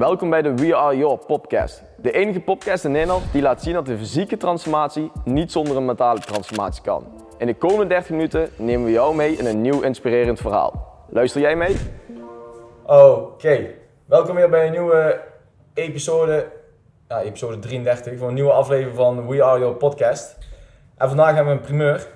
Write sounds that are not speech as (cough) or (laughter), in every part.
Welkom bij de We Are Your podcast. De enige podcast in Nederland die laat zien dat de fysieke transformatie niet zonder een mentale transformatie kan. In de komende 30 minuten nemen we jou mee in een nieuw inspirerend verhaal. Luister jij mee? Oké, welkom weer bij een nieuwe episode, episode 33, van een nieuwe aflevering van We Are Your podcast. En vandaag hebben we een primeur.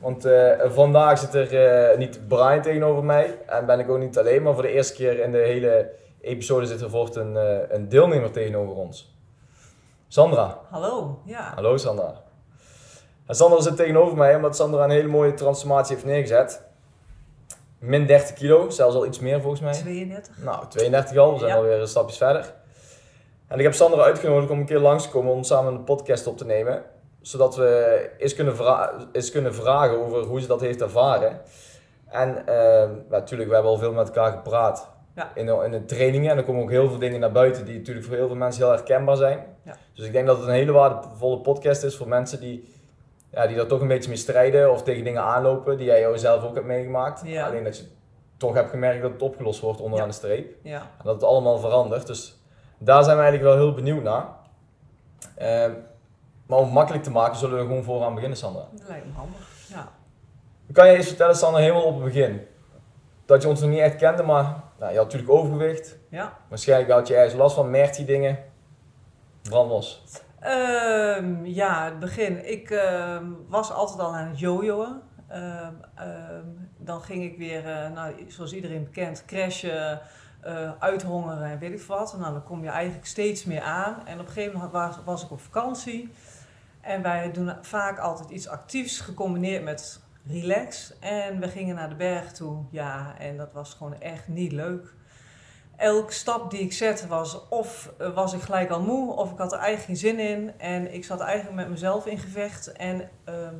Want eh, vandaag zit er eh, niet Brian tegenover mij en ben ik ook niet alleen, maar voor de eerste keer in de hele episode zit er voort een, eh, een deelnemer tegenover ons. Sandra. Hallo, ja. Hallo Sandra. En Sandra zit tegenover mij omdat Sandra een hele mooie transformatie heeft neergezet. Min 30 kilo, zelfs al iets meer volgens mij. 32. Nou, 32 al, we zijn Ja. alweer een stapjes verder. En ik heb Sandra uitgenodigd om een keer langs te komen om samen een podcast op te nemen. Zodat we eens kunnen, vra- eens kunnen vragen over hoe ze dat heeft ervaren. En natuurlijk, we hebben al veel met elkaar gepraat Ja. in, de, in de trainingen. En er komen ook heel veel dingen naar buiten die natuurlijk voor heel veel mensen heel herkenbaar zijn. Ja. Dus ik denk dat het een hele waardevolle podcast is voor mensen die, ja, die daar toch een beetje mee strijden of tegen dingen aanlopen die jij zelf ook hebt meegemaakt. Ja. Alleen dat je toch hebt gemerkt dat het opgelost wordt onderaan de streep. Ja. En dat het allemaal verandert. Dus daar zijn we eigenlijk wel heel benieuwd naar. Ehm, maar om het makkelijk te maken, zullen we gewoon vooraan beginnen, Sandra. Dat lijkt me handig. Ja. Kan je eens vertellen, Sandra, helemaal op het begin? Dat je ons nog niet echt kende, maar nou, je had natuurlijk overgewicht. Ja. Waarschijnlijk had je ergens last van, merkte die dingen. Brand los. Ehm, ja, het begin. Ik ehm, was altijd al aan het jojoen. Ehm, dan ging ik weer, eh, nou, zoals iedereen bekend, crashen, eh, uithongeren en weet ik wat. Nou, dan kom je eigenlijk steeds meer aan. En op een gegeven moment was, was ik op vakantie. En wij doen vaak altijd iets actiefs gecombineerd met relax. En we gingen naar de berg toe. Ja, en dat was gewoon echt niet leuk. Elke stap die ik zette was of eh, was ik gelijk al moe of ik had er eigenlijk geen zin in. En ik zat eigenlijk met mezelf in gevecht. En ehm,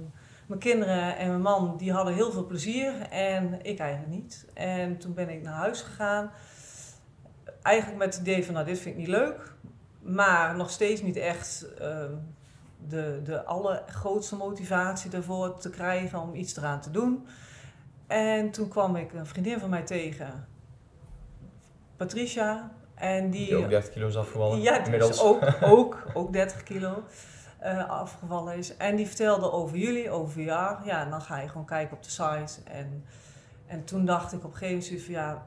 mijn kinderen en mijn man die hadden heel veel plezier en ik eigenlijk niet. En toen ben ik naar huis gegaan. Eigenlijk met het idee van nou dit vind ik niet leuk. Maar nog steeds niet echt ehm, de, de allergrootste motivatie ervoor te krijgen om iets eraan te doen. En toen kwam ik een vriendin van mij tegen, Patricia. En die, Die ook 30 kilo is afgevallen. ja, inmiddels. ook, (laughs) ook, ook 30 kilo eh, afgevallen is. En die vertelde over jullie, over VR. Ja, en dan ga je gewoon kijken op de site. En, en toen dacht ik op een gegeven moment van ja,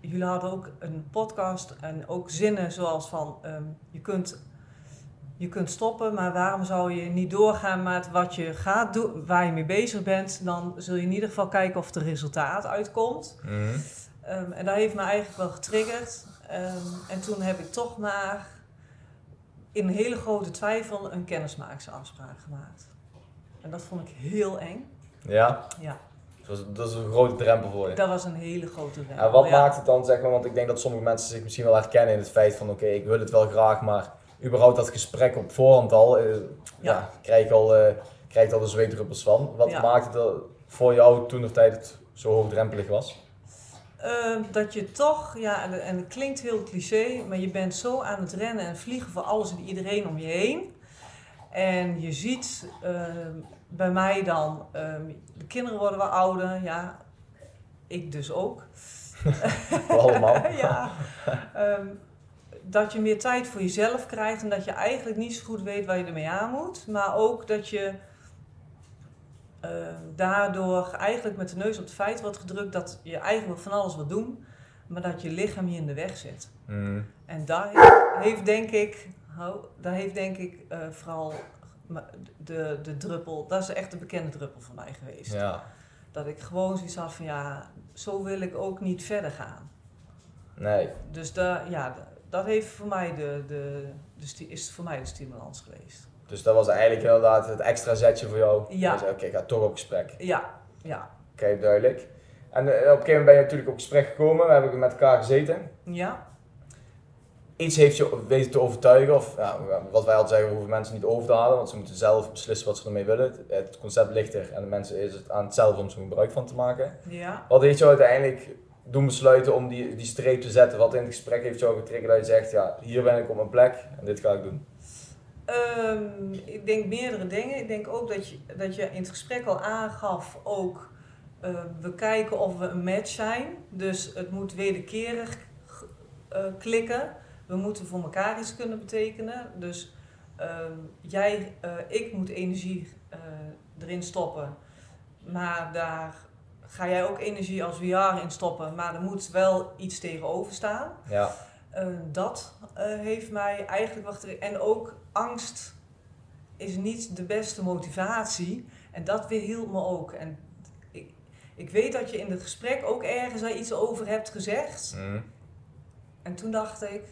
jullie hadden ook een podcast en ook zinnen zoals van ehm, je kunt je kunt stoppen, maar waarom zou je niet doorgaan met wat je gaat doen, waar je mee bezig bent? Dan zul je in ieder geval kijken of er resultaat uitkomt. Mhm. Ehm, en dat heeft me eigenlijk wel getriggerd. Ehm, en toen heb ik toch maar in hele grote twijfel een kennismakingsafspraak gemaakt. En dat vond ik heel eng. Ja, Ja, dat is, dat is een grote drempel voor je. dat was een hele grote drempel. En wat ja. maakt het dan, zeg maar, want ik denk dat sommige mensen zich misschien wel herkennen in het feit van, oké, ik wil het wel graag, maar überhaupt dat gesprek op voorhand al, eh, ja. Ja. krijg ik al, eh, krijg al de zweetdruppels van. Wat Ja. maakt het voor jou toen de tijd het zo hoogdrempelig was? Ehm, dat je toch, ja, en, en het klinkt heel cliché, maar je bent zo aan het rennen en vliegen voor alles en iedereen om je heen. En je ziet bij mij dan, ehm, de kinderen worden wel ouder, ja, ik dus ook. (laughs) Allemaal. (laughs) ja. (laughs) Ehm, dat je meer tijd voor jezelf krijgt en dat je eigenlijk niet zo goed weet waar je ermee aan moet. Maar ook dat je eh, daardoor eigenlijk met de neus op het feit wordt gedrukt dat je eigenlijk van alles wil doen, maar dat je lichaam je in de weg zit. Mhm. En daar heeft, heeft denk ik, hou- daar heeft denk ik eh, vooral de, de druppel, dat is echt de bekende druppel van mij geweest. Ja. Dat ik gewoon zoiets had van ja, zo wil ik ook niet verder gaan. Nee. Dus daar, ja, dat heeft voor mij de, de, de is voor mij de stimulans geweest. Dus dat was eigenlijk inderdaad het extra zetje voor jou. Ja. Je zei, Oké, ik ga toch op gesprek. Ja, ja, Oké, duidelijk. En eh, op een gegeven moment ben je natuurlijk op gesprek gekomen. We hebben met elkaar gezeten. ja. Iets heeft je weten te overtuigen. Of ja, wat wij altijd zeggen, we hoeven mensen niet over te halen. Want ze moeten zelf beslissen wat ze ermee willen. Het, het concept ligt er. En de mensen is het aan het zelf om er gebruik van te maken. ja. Wat heeft jou uiteindelijk doen besluiten om die, die streep te zetten? Wat in het gesprek heeft jou getriggerd dat je zegt, ja, hier ben ik op mijn plek en dit ga ik doen? Ehm, ik denk meerdere dingen. Ik denk ook dat je, dat je in het gesprek al aangaf ook... eh, we kijken of we een match zijn. Dus het moet wederkerig eh, klikken. we moeten voor elkaar iets kunnen betekenen. Dus ehm, jij, eh, ik moet energie erin stoppen. Maar daar ga jij ook energie als VR in stoppen. Maar er moet wel iets tegenover staan. Ja, Eh, dat eh, heeft mij eigenlijk er- En ook angst is niet de beste motivatie. En dat weerhield me ook. En ik, ik weet dat je in het gesprek ook ergens daar iets over hebt gezegd. Mhm. En toen dacht ik,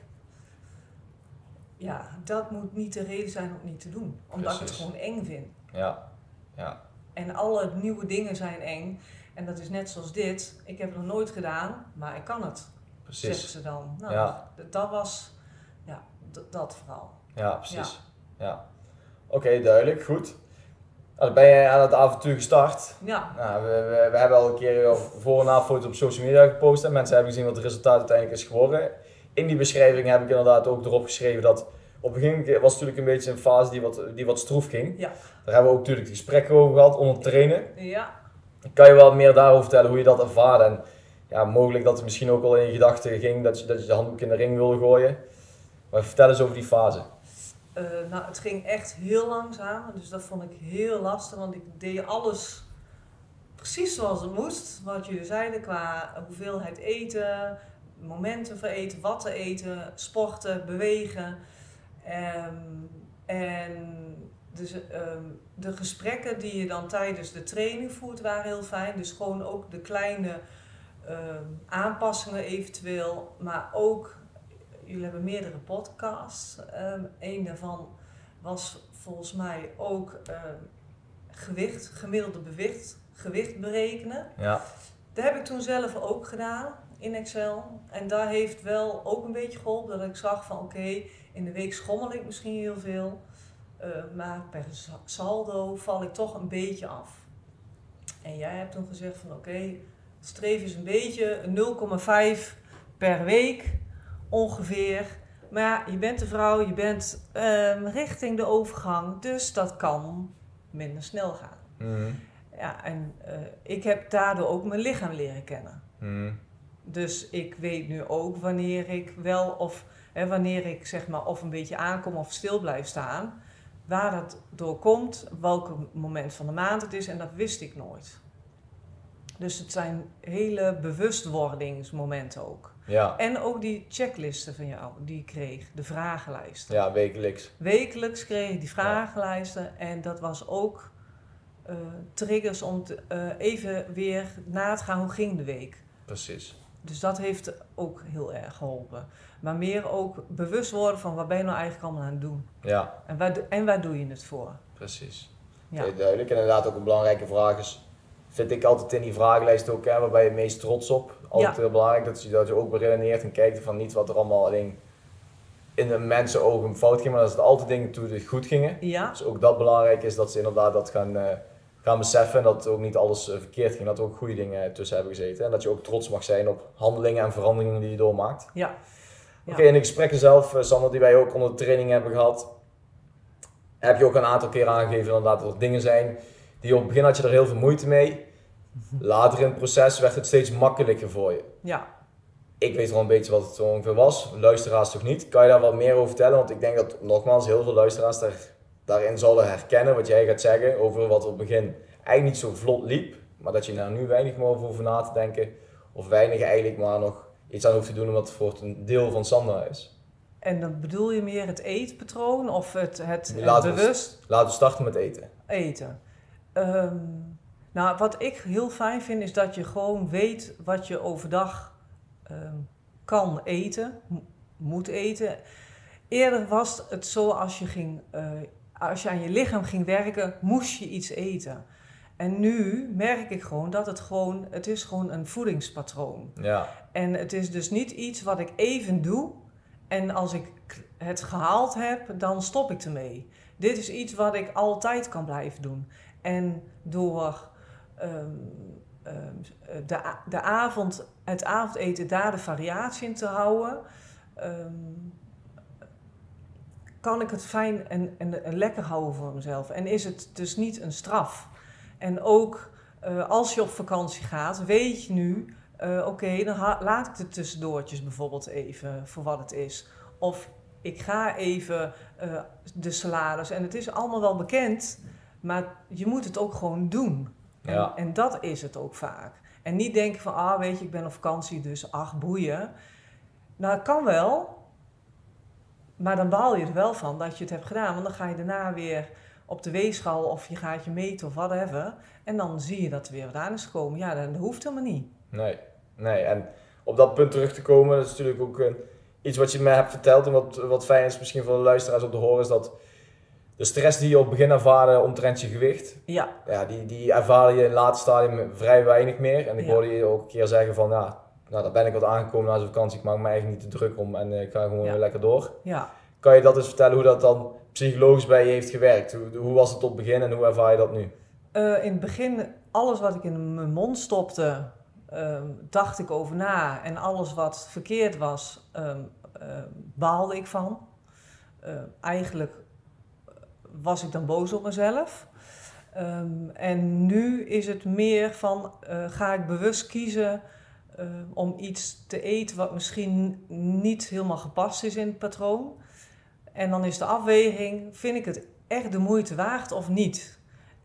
ja, dat moet niet de reden zijn om het niet te doen. Omdat ik het gewoon eng vind. ja, ja, En alle nieuwe dingen zijn eng. En dat is net zoals dit. Ik heb het nog nooit gedaan, maar ik kan het, zeggen precies. ze dan. Nou, Ja. dat was, ja, dat vooral. Ja, precies. Ja. Oké, duidelijk, goed. Nou, dan ben je aan het avontuur gestart. Ja, Nou, we, we, we hebben al een keer al voor- en na foto's op social media gepost. En mensen hebben gezien wat het resultaat uiteindelijk is geworden. In die beschrijving heb ik inderdaad ook erop geschreven dat op het begin was het natuurlijk een beetje een fase die wat, die wat stroef ging. Ja. Daar hebben we ook natuurlijk gesprekken over gehad onder trainen. ja. Kan je wat meer daarover vertellen hoe je dat ervaarde? En ja, mogelijk dat het misschien ook al in je gedachten ging dat je, dat je de handdoek in de ring wilde gooien. Maar vertel eens over die fase. Eh, nou, het ging echt heel langzaam. Dus dat vond ik heel lastig. Want ik deed alles precies zoals het moest. Wat jullie zeiden qua hoeveelheid eten, momenten voor eten, wat te eten, sporten, bewegen. Ehm, en dus, ehm, de gesprekken die je dan tijdens de training voert waren heel fijn. Dus gewoon ook de kleine ehm, aanpassingen eventueel. Maar ook, jullie hebben meerdere podcasts. Ehm een daarvan was volgens mij ook ehm, gewicht, gemiddelde bewicht, gewicht berekenen. Ja, Dat heb ik toen zelf ook gedaan in Excel. En daar heeft wel ook een beetje geholpen dat ik zag van oké, in de week schommel ik misschien heel veel. Eh, maar per sa- saldo val ik toch een beetje af. En jij hebt toen gezegd van oké, streef is een beetje een 0,5 per week ongeveer. Maar ja, je bent een vrouw, je bent ehm, richting de overgang, dus dat kan minder snel gaan. Mhm. Ja, en eh, ik heb daardoor ook mijn lichaam leren kennen. Mhm. Dus ik weet nu ook wanneer ik wel of hè, wanneer ik zeg maar of een beetje aankom of stil blijf staan, waar dat door komt, welk moment van de maand het is en dat wist ik nooit. Dus het zijn hele bewustwordingsmomenten ook. ja. En ook die checklisten van jou die ik kreeg, de vragenlijsten. ja, wekelijks. Wekelijks kreeg ik die vragenlijsten en dat was ook eh, triggers om te- eh, even weer na te gaan hoe ging de week. Precies. Dus dat heeft ook heel erg geholpen. Maar meer ook bewust worden van wat ben je nou eigenlijk allemaal aan het doen. Ja, En waar, en waar doe je het voor? precies. Ja. Duidelijk. En inderdaad ook een belangrijke vraag is, vind ik altijd in die vragenlijst ook, hè, waar ben je het meest trots op? Altijd Ja. heel belangrijk dat je, dat je ook beredeneert en kijkt van niet wat er allemaal alleen in de mensen ogen fout ging, maar dat het altijd dingen toe die goed gingen. Ja, Dus ook dat belangrijk is dat ze inderdaad dat gaan, eh, gaan beseffen en dat ook niet alles eh, verkeerd ging, dat er ook goede dingen tussen hebben gezeten. En dat je ook trots mag zijn op handelingen en veranderingen die je doormaakt. ja. Oké, in de gesprekken zelf, eh, Sander, die wij ook onder de training hebben gehad, heb je ook een aantal keer aangegeven inderdaad dat er dingen zijn die op het begin had je er heel veel moeite mee. Later in het proces werd het steeds makkelijker voor je. ja. Ik weet wel een beetje wat het ongeveer was, luisteraars toch niet. Kan je daar wat meer over vertellen? Want ik denk dat nogmaals heel veel luisteraars daar, daarin zullen herkennen wat jij gaat zeggen over wat op het begin eigenlijk niet zo vlot liep. Maar dat je daar nu weinig meer over hoeft na te denken. Of weinig eigenlijk maar nog iets aan hoeft te doen omdat het voor een deel van Sander is. En dan bedoel je meer het eetpatroon of het, het, het Laten we- bewust Laten we starten met eten. eten? Ehm, nou, wat ik heel fijn vind is dat je gewoon weet wat je overdag ehm, kan eten, mo- moet eten. Eerder was het zo als je, ging, eh, als je aan je lichaam ging werken, moest je iets eten. En nu merk ik gewoon dat het gewoon, het is gewoon een voedingspatroon. Ja, En het is dus niet iets wat ik even doe en als ik het gehaald heb, dan stop ik ermee. Dit is iets wat ik altijd kan blijven doen. En door ehm, ehm, de, de avond, het avondeten daar de variatie in te houden, ehm, kan ik het fijn en, en, en lekker houden voor mezelf. En is het dus niet een straf. En ook eh, als je op vakantie gaat, weet je nu, eh, oké, dan laat ik de tussendoortjes bijvoorbeeld even voor wat het is. Of ik ga even eh, de salades. En het is allemaal wel bekend, maar je moet het ook gewoon doen. En, en dat is het ook vaak. En niet denken van, ah weet je, ik ben op vakantie, dus ach, boeien. Nou, het kan wel, maar dan baal je er wel van dat je het hebt gedaan. Want dan ga je daarna weer op de weegschaal of je gaat je meten of whatever. En dan zie je dat er weer wat aan is gekomen. Ja, dat hoeft helemaal niet. Nee, nee. En op dat punt terug te komen, dat is natuurlijk ook eh, iets wat je mij hebt verteld. En wat, wat fijn is misschien voor de luisteraars om te horen, is dat de stress die je op het begin ervaarde omtrent je gewicht, Ja, ja, die, die ervaar je in het laatste stadium vrij weinig meer. En ik Ja. hoorde je ook een keer zeggen van, ja, nou, daar ben ik wat aangekomen na zo'n vakantie. Ik maak me eigenlijk niet te druk om en eh, ik ga gewoon weer lekker door. ja. Kan je dat eens vertellen hoe dat dan psychologisch bij je heeft gewerkt? Hoe, hoe was het op het begin en hoe ervaar je dat nu? Eh, in het begin, alles wat ik in mijn mond stopte, ehm, dacht ik over na. En alles wat verkeerd was, ehm, ehm, baalde ik van. Eh, eigenlijk was ik dan boos op mezelf. Ehm, en nu is het meer van, eh, ga ik bewust kiezen eh, om iets te eten wat misschien niet helemaal gepast is in het patroon. En dan is de afweging, vind ik het echt de moeite waard of niet?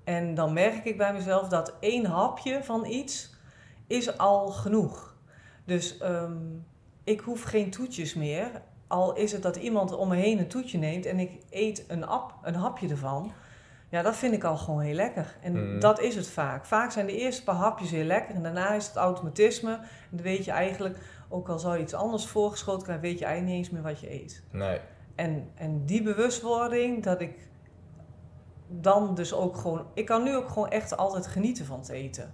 En dan merk ik bij mezelf dat één hapje van iets is al genoeg. Dus ehm, ik hoef geen toetjes meer. Al is het dat iemand om me heen een toetje neemt en ik eet een, ap, een hapje ervan. Ja, dat vind ik al gewoon heel lekker. En Mhm. dat is het vaak. Vaak zijn de eerste paar hapjes heel lekker en daarna is het automatisme. En dan weet je eigenlijk, ook al zou je iets anders voorgeschoten krijgen, weet je eigenlijk niet eens meer wat je eet. Nee. En, en die bewustwording, dat ik dan dus ook gewoon... Ik kan nu ook gewoon echt altijd genieten van het eten.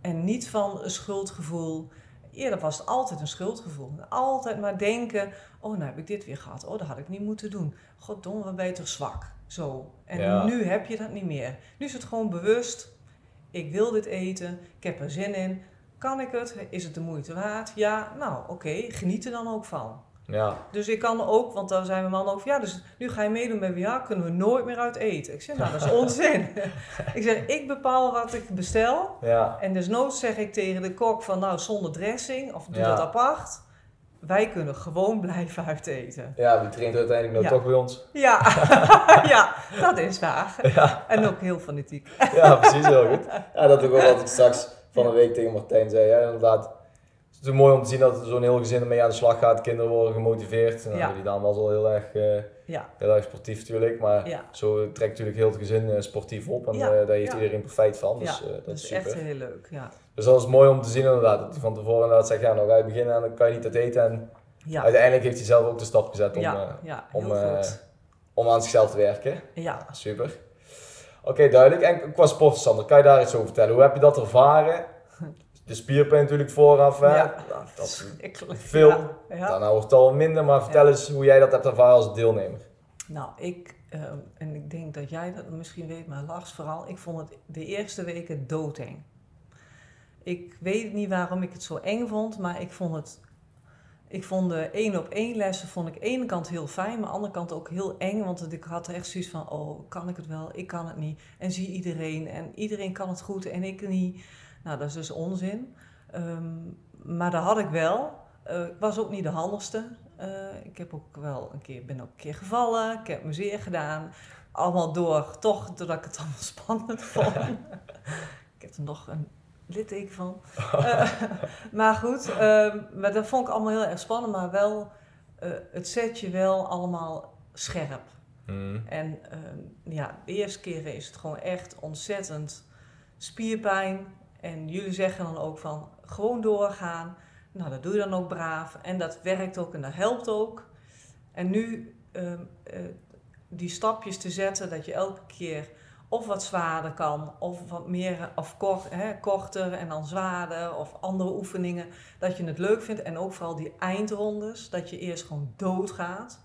En niet van een schuldgevoel. Eerder was het altijd een schuldgevoel. Altijd maar denken, oh nou heb ik dit weer gehad. Oh, dat had ik niet moeten doen. Goddom, wat ben je toch zwak. Zo. En Ja. nu heb je dat niet meer. Nu is het gewoon bewust. Ik wil dit eten. Ik heb er zin in. Kan ik het? Is het de moeite waard? Ja, nou oké. Geniet er dan ook van. Ja. Dus ik kan ook, want daar zijn mijn man over, ja, dus nu ga je meedoen met WA, kunnen we nooit meer uit eten. Ik zeg, nou, dat is (laughs) onzin. ik zeg, ik bepaal wat ik bestel. Ja. En desnoods zeg ik tegen de kok van, nou, zonder dressing, of doe Ja. dat apart. Wij kunnen gewoon blijven uit eten. Ja, die traint uiteindelijk nou Ja. toch bij ons. Ja, (laughs) ja, dat is waar. (laughs) Ja. En ook heel fanatiek. (laughs) Ja, precies, heel goed. Ja, dat ook wat ik straks van een week tegen Martijn zei. Ja, inderdaad. Het is mooi om te zien dat zo'n heel gezin ermee aan de slag gaat. Kinderen worden gemotiveerd. Nou, Ja. Die dame was al heel erg, eh, Ja, heel erg sportief natuurlijk. Maar ja, zo trekt natuurlijk heel het gezin eh, sportief op. En Ja, eh, daar heeft iedereen profijt van. Dus eh, dat, dat is is super. echt heel leuk, ja. Dus dat is mooi om te zien inderdaad. Dat hij van tevoren inderdaad zegt, ja, nou ga je beginnen en dan kan je niet uit eten. En uiteindelijk heeft hij zelf ook de stap gezet om, om, om aan zichzelf te werken. Ja, Super. Oké, duidelijk. En qua sport, Sander, kan je daar iets over vertellen? Hoe heb je dat ervaren? De spierpijn natuurlijk vooraf, hè? Ja. Nou, dat, verschrikkelijk. veel. Ja, ja. Daarna wordt het al minder, maar vertel eens hoe jij dat hebt ervaren als deelnemer. Nou, ik, ehm, en ik denk dat jij dat misschien weet, maar Lars vooral, ik vond het de eerste weken doodeng. Ik weet niet waarom ik het zo eng vond, maar ik vond het, ik vond de één op één lessen, vond ik aan de ene kant heel fijn, maar aan de andere kant ook heel eng, want ik had echt zoiets van, oh, kan ik het wel, ik kan het niet. En zie iedereen, en iedereen kan het goed en ik niet. Nou, dat is dus onzin. Ehm, maar dat had ik wel. Eh, ik was ook niet de handigste. Eh, ik heb ook wel een keer, ben ook een keer gevallen. Ik heb me zeer gedaan. Allemaal door, toch, doordat ik het (laughs) allemaal spannend vond. ik heb er nog een litteken van. Eh, (laughs) maar goed, ehm, maar dat vond ik allemaal heel erg spannend. Maar wel, het zet je wel allemaal scherp. Hmm. En ehm, ja, de eerste keren is het gewoon echt ontzettend spierpijn. En jullie zeggen dan ook van gewoon doorgaan. Nou, dat doe je dan ook braaf. En dat werkt ook en dat helpt ook. En nu ehm, eh, die stapjes te zetten dat je elke keer of wat zwaarder kan, of wat meer, of kort, hè, korter en dan zwaarder, of andere oefeningen. Dat je het leuk vindt. En ook vooral die eindrondes, dat je eerst gewoon doodgaat.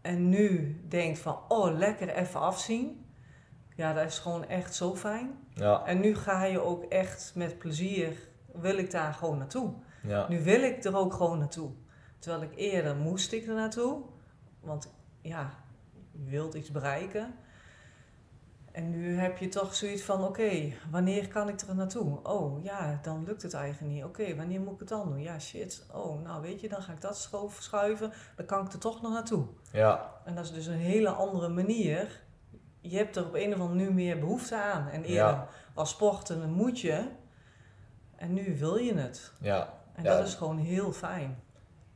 En nu denkt van, oh, lekker even afzien. Ja, dat is gewoon echt zo fijn. Ja, En nu ga je ook echt met plezier, wil ik daar gewoon naartoe. ja. Nu wil ik er ook gewoon naartoe. Terwijl ik eerder moest ik er naartoe. Want ja, je wilt iets bereiken. En nu heb je toch zoiets van, oké, wanneer kan ik er naartoe? Oh ja, dan lukt het eigenlijk niet. Oké, wanneer moet ik het dan doen? Ja, shit. Oh, nou weet je, dan ga ik dat schoof schuiven. Dan kan ik er toch nog naartoe. Ja, En dat is dus een hele andere manier. Je hebt er op een of andere nu meer behoefte aan. En eerder Ja. was sporten een moetje. En nu wil je het. ja. En Ja. dat is gewoon heel fijn.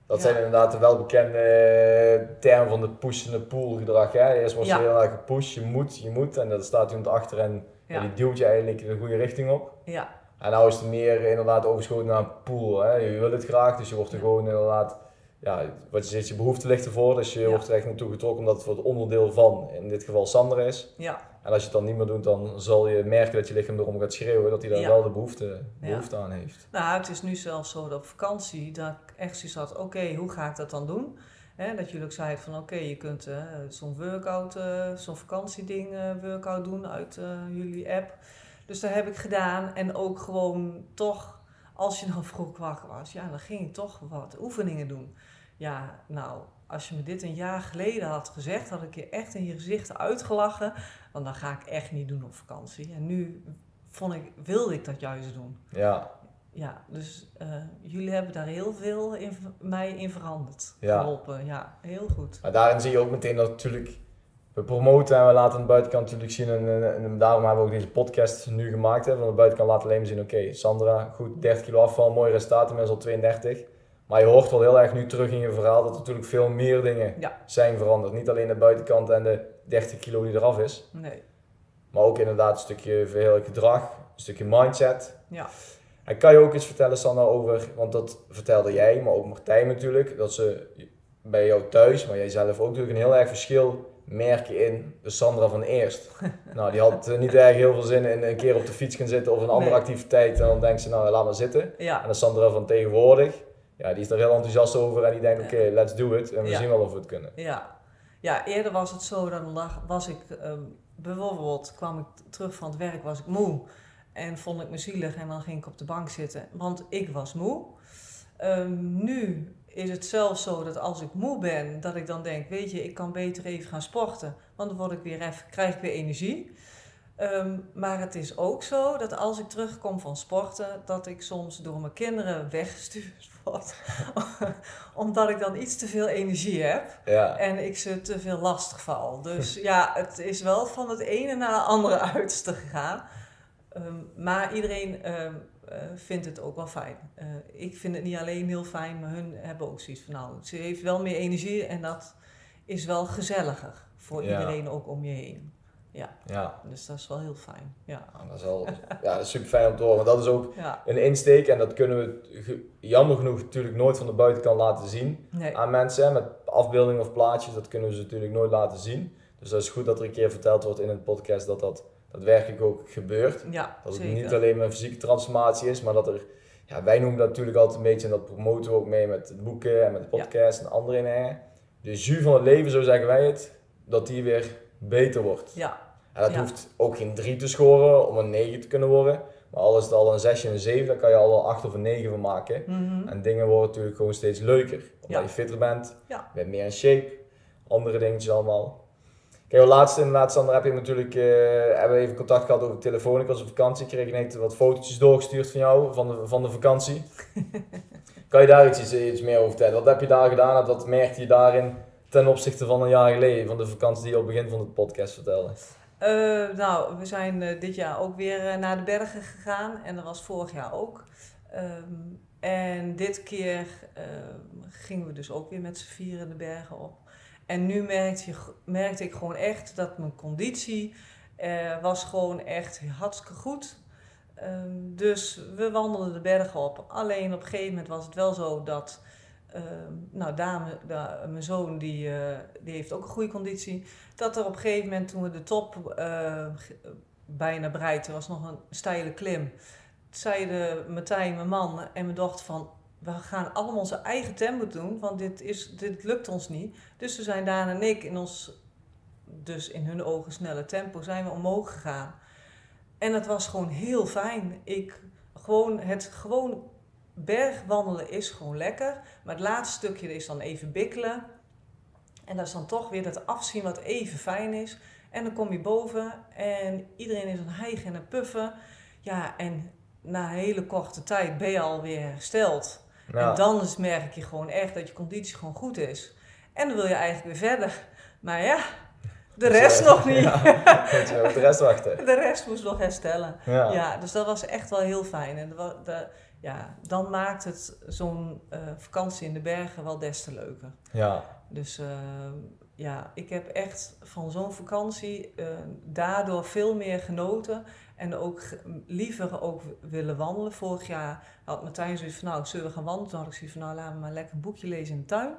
Dat zijn inderdaad de welbekende eh, termen van de pushende pool gedrag. Hè? Eerst Ja. je heel erg gepusht, je moet, je moet. En dan staat iemand achter en. Ja. die duwt je eigenlijk de goede richting op. Ja, En nou is het meer inderdaad overschoten naar een pool. Hè? Je wil het graag, dus je wordt er gewoon inderdaad... Ja, wat je zegt, je behoefte ligt ervoor. Dus je Ja. wordt er echt naartoe getrokken omdat het voor het onderdeel van, in dit geval Sander is. ja, En als je het dan niet meer doet, dan zal je merken dat je lichaam erom gaat schreeuwen. Dat hij daar Ja. wel de behoefte, behoefte aan heeft. Nou, het is nu zelfs zo dat op vakantie, dat ik echt zoiets had, oké, hoe ga ik dat dan doen? Hè, dat jullie ook zeiden van, oké, je kunt eh, zo'n workout, eh, zo'n vakantieding eh, workout doen uit jullie app. Dus dat heb ik gedaan en ook gewoon toch, als je dan vroeg wakker was, ja, dan ging ik toch wat oefeningen doen. Ja, nou, als je me dit een jaar geleden had gezegd, had ik je echt in je gezicht uitgelachen. Want dan ga ik echt niet doen op vakantie. En nu vond ik, wilde ik dat juist doen. Ja, Ja, dus eh, jullie hebben daar heel veel in, mij in veranderd. Ja. Geholpen, ja, heel goed. Maar daarin zie je ook meteen dat natuurlijk we promoten en we laten aan de buitenkant natuurlijk zien. En, en, en daarom hebben we ook deze podcast nu gemaakt. Hè, van de buitenkant laten alleen maar zien, oké, Sandra, goed, 30 kilo afval, mooi resultaat, inmiddels al 32. Maar je hoort wel heel erg nu terug in je verhaal dat er natuurlijk veel meer dingen Ja. zijn veranderd. Niet alleen de buitenkant en de 30 kilo die eraf is. Nee, Maar ook inderdaad een stukje veel gedrag, een stukje mindset. ja. En kan je ook iets vertellen, Sandra, over, want dat vertelde jij, maar ook Martijn natuurlijk, dat ze bij jou thuis, maar jij zelf ook natuurlijk een heel erg verschil merken in de Sandra van eerst. (laughs) nou, die had eh, niet erg heel veel zin in een keer op de fiets gaan zitten of een andere Nee. activiteit en dan denkt ze, nou laat maar zitten. Ja, En de Sandra van tegenwoordig, ja, die is daar heel enthousiast over en die denkt, oké, let's do it en we Ja. zien wel of we het kunnen. ja. Ja, eerder was het zo, dan lag, was ik, ehm, bijvoorbeeld kwam ik terug van het werk, was ik moe. En vond ik me zielig en dan ging ik op de bank zitten, want ik was moe. Ehm, nu is het zelfs zo dat als ik moe ben, dat ik dan denk, weet je, ik kan beter even gaan sporten. Want dan word ik weer even, krijg ik weer energie. Ehm, maar het is ook zo dat als ik terugkom van sporten, dat ik soms door mijn kinderen weggestuurd (laughs) word. Omdat ik dan iets te veel energie heb Ja, en ik ze te veel lastig val. Dus ja, het is wel van het ene naar het andere (laughs) uiterste gegaan. Ehm, maar iedereen ehm, eh, vindt het ook wel fijn. Eh, ik vind het niet alleen heel fijn, maar hun hebben ook zoiets van nou, ze heeft wel meer energie en dat is wel gezelliger voor Ja. iedereen ook om je heen. ja. Dus dat is wel heel fijn. Ja, Nou, dat is wel ja, dat is super fijn om te horen, want dat is ook ja. een insteek en dat kunnen we jammer genoeg natuurlijk nooit van de buitenkant laten zien. nee. aan mensen hè, met afbeeldingen of plaatjes. Dat kunnen we ze natuurlijk nooit laten zien. Dus dat is goed dat er een keer verteld wordt in een podcast dat dat daadwerkelijk ook gebeurt. Ja, Dat het zeker. niet alleen maar een fysieke transformatie is, maar dat er... Ja, wij noemen dat natuurlijk altijd een beetje, en dat promoten we ook mee met het boeken en met de podcast en andere dingen. De jus van het leven, zo zeggen wij het, dat die weer beter wordt. Ja, En dat Ja. hoeft ook geen 3 te scoren om een 9 te kunnen worden. Maar al is het al een 6 en een 7, dan kan je al een 8 of een 9 van maken. mhm. En dingen worden natuurlijk gewoon steeds leuker. Omdat je fitter bent, Ja. je bent meer in shape, andere dingetjes allemaal. Kijk, de laatste inderdaad, Sander, heb je natuurlijk, eh, hebben we even contact gehad over de telefoon. Ik was op vakantie, ik kreeg net wat fotootjes doorgestuurd van jou, van de, van de vakantie. (laughs) kan je daar iets, iets, meer over vertellen? Wat heb je daar gedaan en wat merkte je daarin ten opzichte van een jaar geleden, van de vakantie die je op het begin van de podcast vertelde? Eh, nou, we zijn eh, dit jaar ook weer naar de bergen gegaan en dat was vorig jaar ook. Ehm, en dit keer gingen we dus ook weer met z'n vieren de bergen op. En nu merkte, merkte ik gewoon echt dat mijn conditie eh, was gewoon echt hartstikke goed. Ehm, dus we wandelden de bergen op. Alleen op een gegeven moment was het wel zo dat ehm, nou, mijn zoon, die, eh, die heeft ook een goede conditie dat er op een gegeven moment, toen we de top eh, ge- bijna bereikten, was nog een steile klim, zeiden Martijn, mijn man en mijn dochter van, we gaan allemaal onze eigen tempo doen, want dit, is, dit lukt ons niet. Dus we zijn Daan en ik in ons, dus in hun ogen snelle tempo, zijn we omhoog gegaan. En het was gewoon heel fijn. Ik, gewoon, het gewoon bergwandelen is gewoon lekker, maar het laatste stukje is dan even bikkelen. En dat is dan toch weer dat afzien wat even fijn is. En dan kom je boven en iedereen is aan hijgen en aan puffen. Ja, en na een hele korte tijd ben je alweer hersteld. En dan is- merk je gewoon echt dat je conditie gewoon goed is. En dan wil je eigenlijk weer verder. Maar ja, de rest nog niet. (laughs) Ja, moet je op de rest wachten. (laughs) De rest moest nog herstellen. Ja. Ja, dus dat was echt wel heel fijn. En de, ja, dan maakt het zo'n eh, vakantie in de bergen wel des te leuker. Ja. Dus eh, ja, ik heb echt van zo'n vakantie eh, daardoor veel meer genoten. En ook liever ook willen wandelen. Vorig jaar had Martijn zoiets van, nou, zullen we gaan wandelen? Toen had ik zoiets van, nou, laten we maar lekker een boekje lezen in de tuin.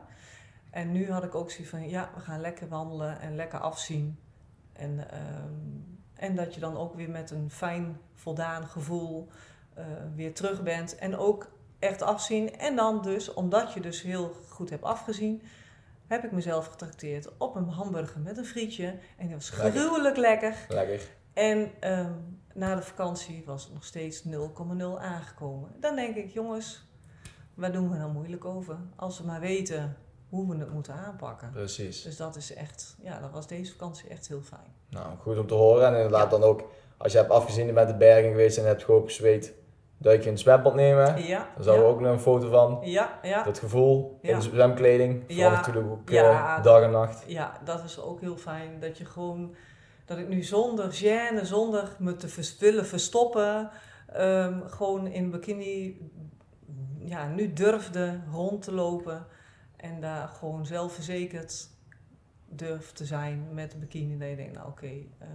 En nu had ik ook zoiets van, ja, we gaan lekker wandelen en lekker afzien. En, ehm, en dat je dan ook weer met een fijn, voldaan gevoel eh, weer terug bent. En ook echt afzien. En dan dus, omdat je dus heel goed hebt afgezien, heb ik mezelf getrakteerd op een hamburger met een frietje. En die was Lekker. gruwelijk lekker. Lekker. En ehm, na de vakantie was het nog steeds 0,0 aangekomen. Dan denk ik, jongens, waar doen we nou moeilijk over? Als we maar weten hoe we het moeten aanpakken. Precies. Dus dat is echt, ja, dat was deze vakantie echt heel fijn. Nou, goed om te horen. En inderdaad dan ook, als je hebt afgezien, bent de bergen geweest en hebt gewoon gezweet, duik je in het zwembad nemen. Ja, Daar zouden we ook nog een foto van. ja, ja, Dat gevoel in zwemkleding. Vooral Ja. natuurlijk ook eh, dag en nacht. ja, dat is ook heel fijn. Dat je gewoon, dat ik nu zonder gêne, zonder me te willen verstoppen, ehm, gewoon in bikini, ja, nu durfde rond te lopen. En daar gewoon zelfverzekerd durf te zijn met bikini. Dat je denkt, nou oké, eh,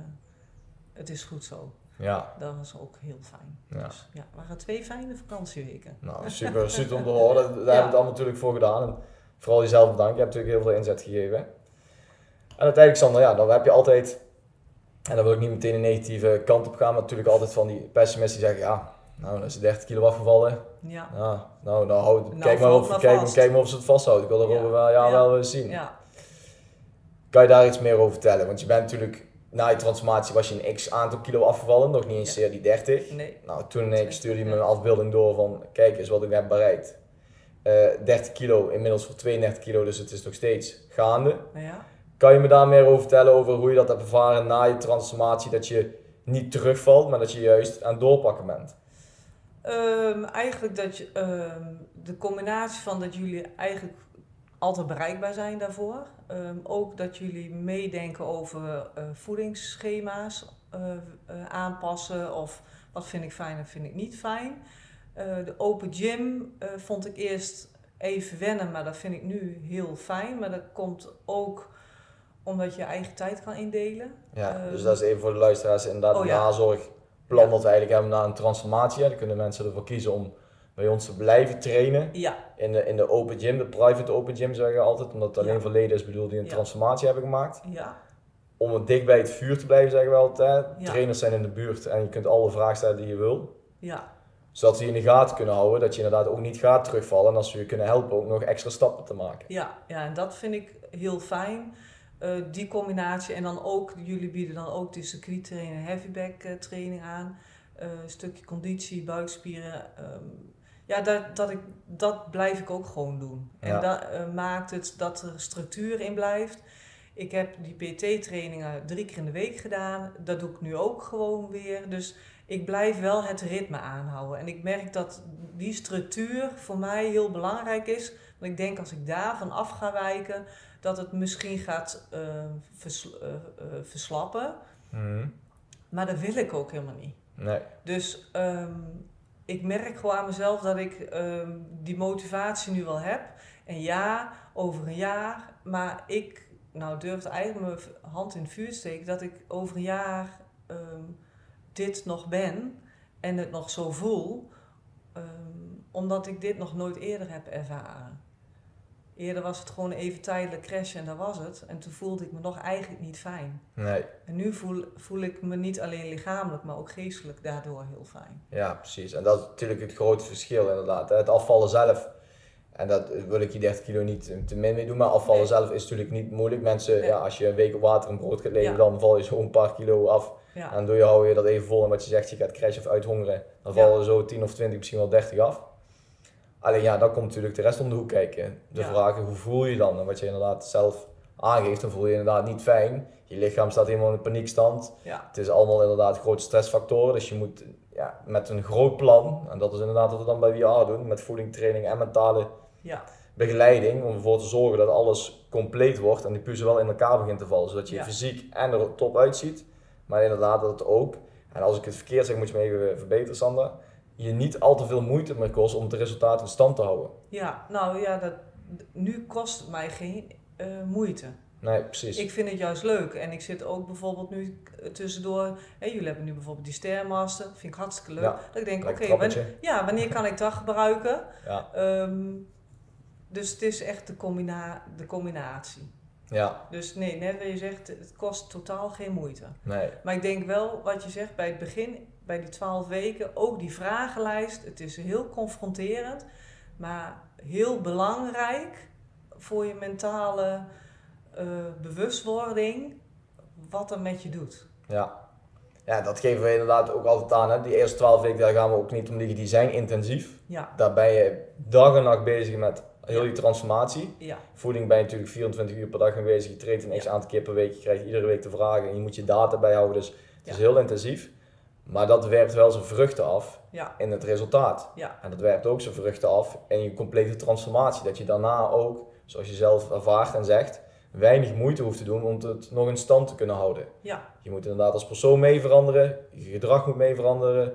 het is goed zo. Ja. Dat was ook heel fijn. Ja. Dus ja, het waren twee fijne vakantieweken. Nou, (laughs) super, super om te horen. Daar hebben we het allemaal natuurlijk voor gedaan. En vooral jezelf bedankt. Je hebt natuurlijk heel veel inzet gegeven. En uiteindelijk, Sander, ja, dan heb je altijd... En dan wil ik niet meteen een negatieve kant op gaan. Maar natuurlijk altijd van die pessimisten die zeggen... Ja, nou, dan is het 30 kilo afgevallen. Ja, Ja, nou, nou houd, Nou, kijk, maar of, maar kijk, kijk maar of ze het vasthoudt. Ik wil er Ja. wel, ja, Ja. wel eens zien. ja, Kan je daar iets meer over vertellen? Want je bent natuurlijk... Na je transformatie was je een x aantal kilo afgevallen. Nog niet eens Ja. zeer die 30. nee, Nou, toen ik stuurde je me een afbeelding door van, kijk eens wat ik heb bereikt. Eh 30 kilo, inmiddels voor 32 kilo, dus het is nog steeds gaande. ja. Kan je me daar meer over vertellen, over hoe je dat hebt ervaren na je transformatie, dat je niet terugvalt, maar dat je juist aan het doorpakken bent? Ehm, eigenlijk dat je, ehm, de combinatie van dat jullie eigenlijk altijd bereikbaar zijn daarvoor. Ehm, ook dat jullie meedenken over eh, voedingsschema's eh, eh, aanpassen of wat vind ik fijn en vind ik niet fijn. De open gym vond ik eerst even wennen, maar dat vind ik nu heel fijn. Maar dat komt ook omdat je je eigen tijd kan indelen. Ja, Ehm. dus dat is even voor de luisteraars inderdaad Oh, een ja. nazorgplan Ja. dat we eigenlijk hebben na een transformatie. Ja, Dan kunnen mensen ervoor kiezen om bij ons blijven trainen. Ja, In de, in de open gym, de private open gym zeggen we altijd, omdat het alleen voor leden is bedoeld die een transformatie hebben gemaakt. ja, om het dicht bij het vuur te blijven, zeggen we altijd. Trainers zijn in de buurt en je kunt alle vragen stellen die je wil. ja, Zodat ze je in de gaten kunnen houden, dat je inderdaad ook niet gaat terugvallen. En als ze je kunnen helpen ook nog extra stappen te maken. Ja, ja, en dat vind ik heel fijn. Eh, die combinatie. En dan ook, jullie bieden dan ook de circuittraining en heavyback eh, training aan. Eh, een stukje conditie, buikspieren. ehm, ja, dat, dat, ik, dat blijf ik ook gewoon doen. En dat eh, maakt het dat er structuur in blijft. Ik heb die PT-trainingen drie keer in de week gedaan. Dat doe ik nu ook gewoon weer. Dus ik blijf wel het ritme aanhouden. En ik merk dat die structuur voor mij heel belangrijk is. Want ik denk als ik daarvan af ga wijken, dat het misschien gaat eh, vers- eh, verslappen. Maar dat wil ik ook helemaal niet. Nee. Dus ehm, ik merk gewoon aan mezelf dat ik ehm, die motivatie nu wel heb. En ja, over een jaar. Maar ik nou, durf eigenlijk mijn hand in het vuur te steken dat ik over een jaar ehm, dit nog ben en het nog zo voel. ehm, omdat ik dit nog nooit eerder heb ervaren. Eerder was het gewoon even tijdelijk crashen en dat was het. En toen voelde ik me nog eigenlijk niet fijn. Nee. En nu voel, voel ik me niet alleen lichamelijk, maar ook geestelijk daardoor heel fijn. Ja, precies. En dat is natuurlijk het grote verschil inderdaad. Het afvallen zelf. En dat wil ik je 30 kilo niet eh, te min mee doen. Maar afvallen Nee. zelf is natuurlijk niet moeilijk. Mensen, Nee. ja, als je een week op water en brood gaat leven, Ja. dan val je zo een paar kilo af. Ja, En doe je, hou je dat even vol. En wat je zegt, je gaat crashen of uithongeren. Dan Ja. vallen er zo 10 of 20, misschien wel 30 af. Alleen ja, dan komt natuurlijk de rest om de hoek kijken. De Ja. vragen, hoe voel je dan? En wat je inderdaad zelf aangeeft, dan voel je je inderdaad niet fijn. Je lichaam staat helemaal in paniekstand. Ja, Het is allemaal inderdaad grote stressfactoren, dus je moet ja, met een groot plan, en dat is inderdaad wat we dan bij VR doen, met voeding, training en mentale ja, begeleiding, om ervoor te zorgen dat alles compleet wordt en die puzzel wel in elkaar begint te vallen, zodat je Ja. fysiek en er top uitziet, maar inderdaad dat het ook, en als ik het verkeerd zeg moet je me even verbeteren Sander, je niet al te veel moeite meer kost om het resultaat in stand te houden. ja. Nou ja, dat, nu kost het mij geen eh, moeite. Nee, precies. Ik vind het juist leuk. En ik zit ook bijvoorbeeld nu eh, tussendoor. Hè, jullie hebben nu bijvoorbeeld die Stairmaster. Dat vind ik hartstikke leuk. Ja, dat ik denk, oké, Lekker wan- trappetje. ja, wanneer kan ik dat gebruiken? (laughs) Ja, Ehm, dus het is echt de, combina de combinatie. ja, Dus nee, net wat je zegt, het kost totaal geen moeite. nee. Maar ik denk wel, wat je zegt bij het begin, bij die twaalf weken, ook die vragenlijst. Het is heel confronterend, maar heel belangrijk voor je mentale eh, bewustwording wat er met je doet. Ja. ja, dat geven we inderdaad ook altijd aan. Hè. Die eerste 12 weken daar gaan we ook niet om liggen, die zijn intensief. Ja, Daar ben je dag en nacht bezig met heel die transformatie. ja, Voeding ben je natuurlijk 24 uur per dag mee bezig. Je treedt een x aantal keer per week. Je krijgt iedere week de vragen en je moet je data bijhouden. Dus het is heel intensief. Maar dat werpt wel zijn vruchten af ja, in het resultaat. ja, En dat werpt ook zijn vruchten af in je complete transformatie. Dat je daarna ook, zoals je zelf ervaart en zegt, weinig moeite hoeft te doen om het nog in stand te kunnen houden. ja, Je moet inderdaad als persoon mee veranderen, je gedrag moet mee veranderen.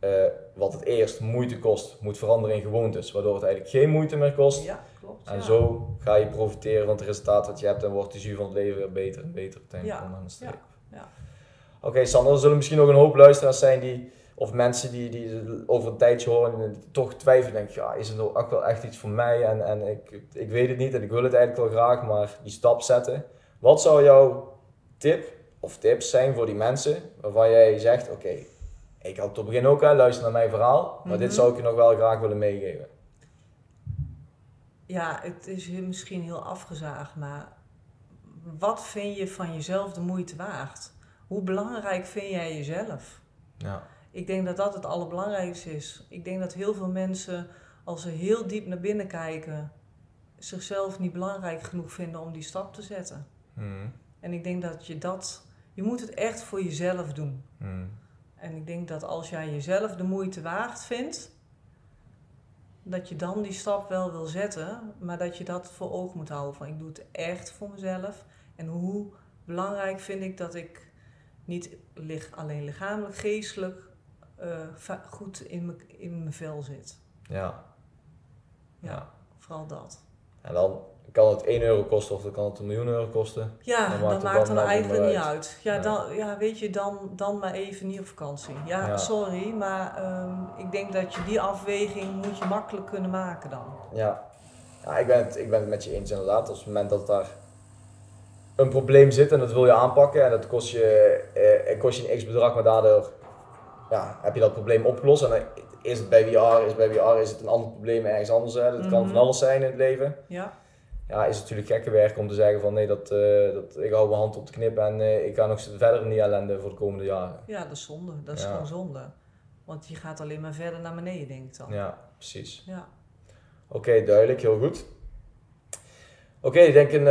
Eh, wat het eerst moeite kost, moet veranderen in gewoontes, waardoor het eigenlijk geen moeite meer kost. ja, klopt. En ja. zo ga je profiteren van het resultaat wat je hebt en wordt de jus van het leven weer beter en beter uiteindelijk Ja, onderaan de streep. ja, Oké Sander, er zullen misschien nog een hoop luisteraars zijn die, of mensen die, die over een tijdje horen en toch twijfelen. Denk ja, is het nou ook wel echt iets voor mij en, en ik, ik weet het niet en ik wil het eigenlijk wel graag, maar die stap zetten. Wat zou jouw tip of tips zijn voor die mensen waarvan jij zegt, oké, ik had het op het begin ook, hè, luister naar mijn verhaal, maar dit Mhm. zou ik je nog wel graag willen meegeven. Ja, het is misschien heel afgezaagd, maar wat vind je van jezelf de moeite waard? Hoe belangrijk vind jij jezelf? Ja. Ik denk dat dat het allerbelangrijkste is. Ik denk dat heel veel mensen, als ze heel diep naar binnen kijken, zichzelf niet belangrijk genoeg vinden om die stap te zetten. Mhm. En ik denk dat je dat, je moet het echt voor jezelf doen. Mhm. En ik denk dat als jij jezelf de moeite waard vindt, dat je dan die stap wel wil zetten, maar dat je dat voor ogen moet houden. Van ik doe het echt voor mezelf. En hoe belangrijk vind ik dat ik niet alleen lichamelijk, geestelijk eh, goed in mijn in mijn vel zit. Ja. Ja, Ja. vooral dat. En dan kan het 1 euro kosten of dan kan het een miljoen euro kosten. Ja, Dan dat maakt maakt, het dan eigenlijk niet uit. uit. Ja, Nee. dan, ja, weet je, dan, dan maar even niet op vakantie. Ja, Ja. sorry, maar ehm, ik denk dat je die afweging moet je makkelijk kunnen maken dan. Ja, ja ik, ben het, ik ben het met je eens inderdaad. Op het moment dat daar een probleem zit en dat wil je aanpakken en dat kost je, eh, kost je een x bedrag, maar daardoor ja, heb je dat probleem opgelost. En dan is het bij VR, is bij VR is het een ander probleem ergens anders. Hè. Dat kan Mhm. van alles zijn in het leven. Ja, Ja, is het natuurlijk gekke werk om te zeggen van nee, dat, eh, dat, ik hou mijn hand op de knip en eh, ik ga nog verder in die ellende voor de komende jaren. ja dat is zonde. Dat is Ja. gewoon zonde. Want je gaat alleen maar verder naar beneden, denk ik dan. Ja, precies. Ja. Oké, duidelijk, heel goed. Oké, ik denk een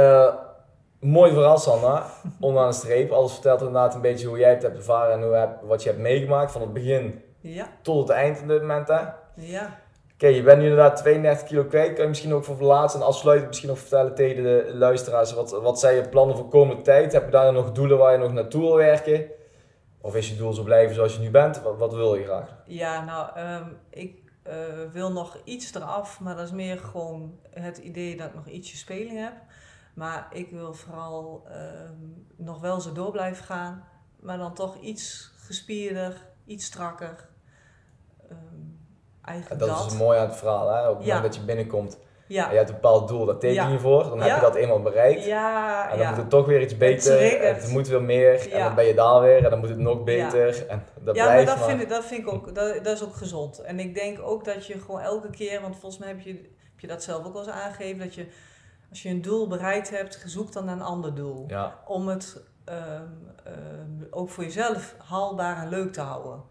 mooi verhaal, Sanna. Onderaan de streep. Alles vertelt inderdaad een beetje hoe jij het hebt ervaren en hoe heb, wat je hebt meegemaakt van het begin Ja, tot het eind op dit moment. Hè? Oké, ja. je bent nu inderdaad 32 kilo kwijt. Kan je misschien ook voor de laatste en afsluitend misschien nog vertellen tegen de luisteraars. Wat, wat zijn je plannen voor komende tijd? Heb je daar nog doelen waar je nog naartoe wil werken? Of is je doel zo blijven zoals je nu bent? Wat, wat wil je graag? Ja, nou, ehm, ik eh, wil nog iets eraf, maar dat is meer gewoon het idee dat ik nog ietsje speling heb. Maar ik wil vooral ehm, nog wel zo door blijven gaan, maar dan toch iets gespierder, iets strakker. Ehm En eigenlijk dat, dat. is mooi aan het verhaal. Hè? Op het Ja. moment dat je binnenkomt Ja, en je hebt een bepaald doel, daar teken je voor. Dan heb je dat eenmaal bereikt. ja, En dan moet het toch weer iets beter. En het moet weer meer. En dan ben je daar weer. En dan moet het nog beter. En dat ja, maar dat vind, ik, dat vind ik ook, dat, dat is ook gezond. En ik denk ook dat je gewoon elke keer, want volgens mij heb je, heb je dat zelf ook wel eens aangegeven, dat je als je een doel bereikt hebt, zoek dan naar een ander doel. Ja, Om het ehm, ehm, ook voor jezelf haalbaar en leuk te houden.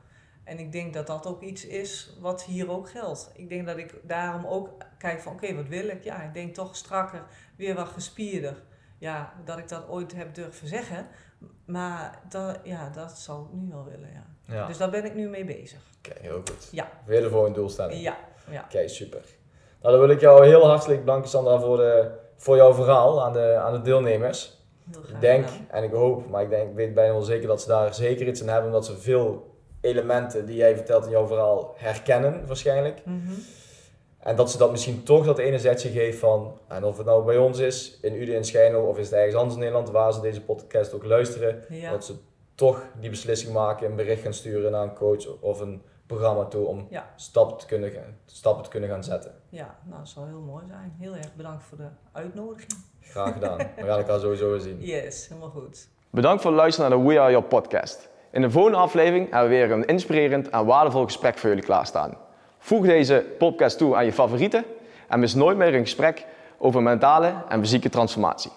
En ik denk dat dat ook iets is wat hier ook geldt. Ik denk dat ik daarom ook kijk van oké, wat wil ik? Ja, ik denk toch strakker, weer wat gespierder. ja, dat ik dat ooit heb durven zeggen. Maar dat, ja, dat zou ik nu wel willen, ja. Ja. Dus daar ben ik nu mee bezig. Oké, heel goed. Ja. Weer de volgende doelstelling. Ja, ja. Oké, super. Nou, dan wil ik jou heel hartelijk bedanken, Sandra, voor, de, voor jouw verhaal aan de, aan de deelnemers. Ik denk en ik hoop, maar ik denk, ik weet bijna wel zeker dat ze daar zeker iets aan hebben, omdat ze veel elementen die jij vertelt in jouw verhaal herkennen, waarschijnlijk. Mhm. En dat ze dat misschien toch dat ene zetje geeft van, en of het nou bij ons is, in Uden in Schijnel, of is het ergens anders in Nederland, waar ze deze podcast ook luisteren, Ja. dat ze toch die beslissing maken, een bericht gaan sturen naar een coach of een programma toe om Ja. stappen, te kunnen, gaan- stappen te kunnen gaan zetten. ja, nou, dat zou heel mooi zijn. Heel erg bedankt voor de uitnodiging. Graag gedaan. We gaan elkaar sowieso weer zien. Yes, helemaal goed. Bedankt voor het luisteren naar de We Are Your podcast. In de volgende aflevering hebben we weer een inspirerend en waardevol gesprek voor jullie klaarstaan. Voeg deze podcast toe aan je favorieten en mis nooit meer een gesprek over mentale en fysieke transformatie.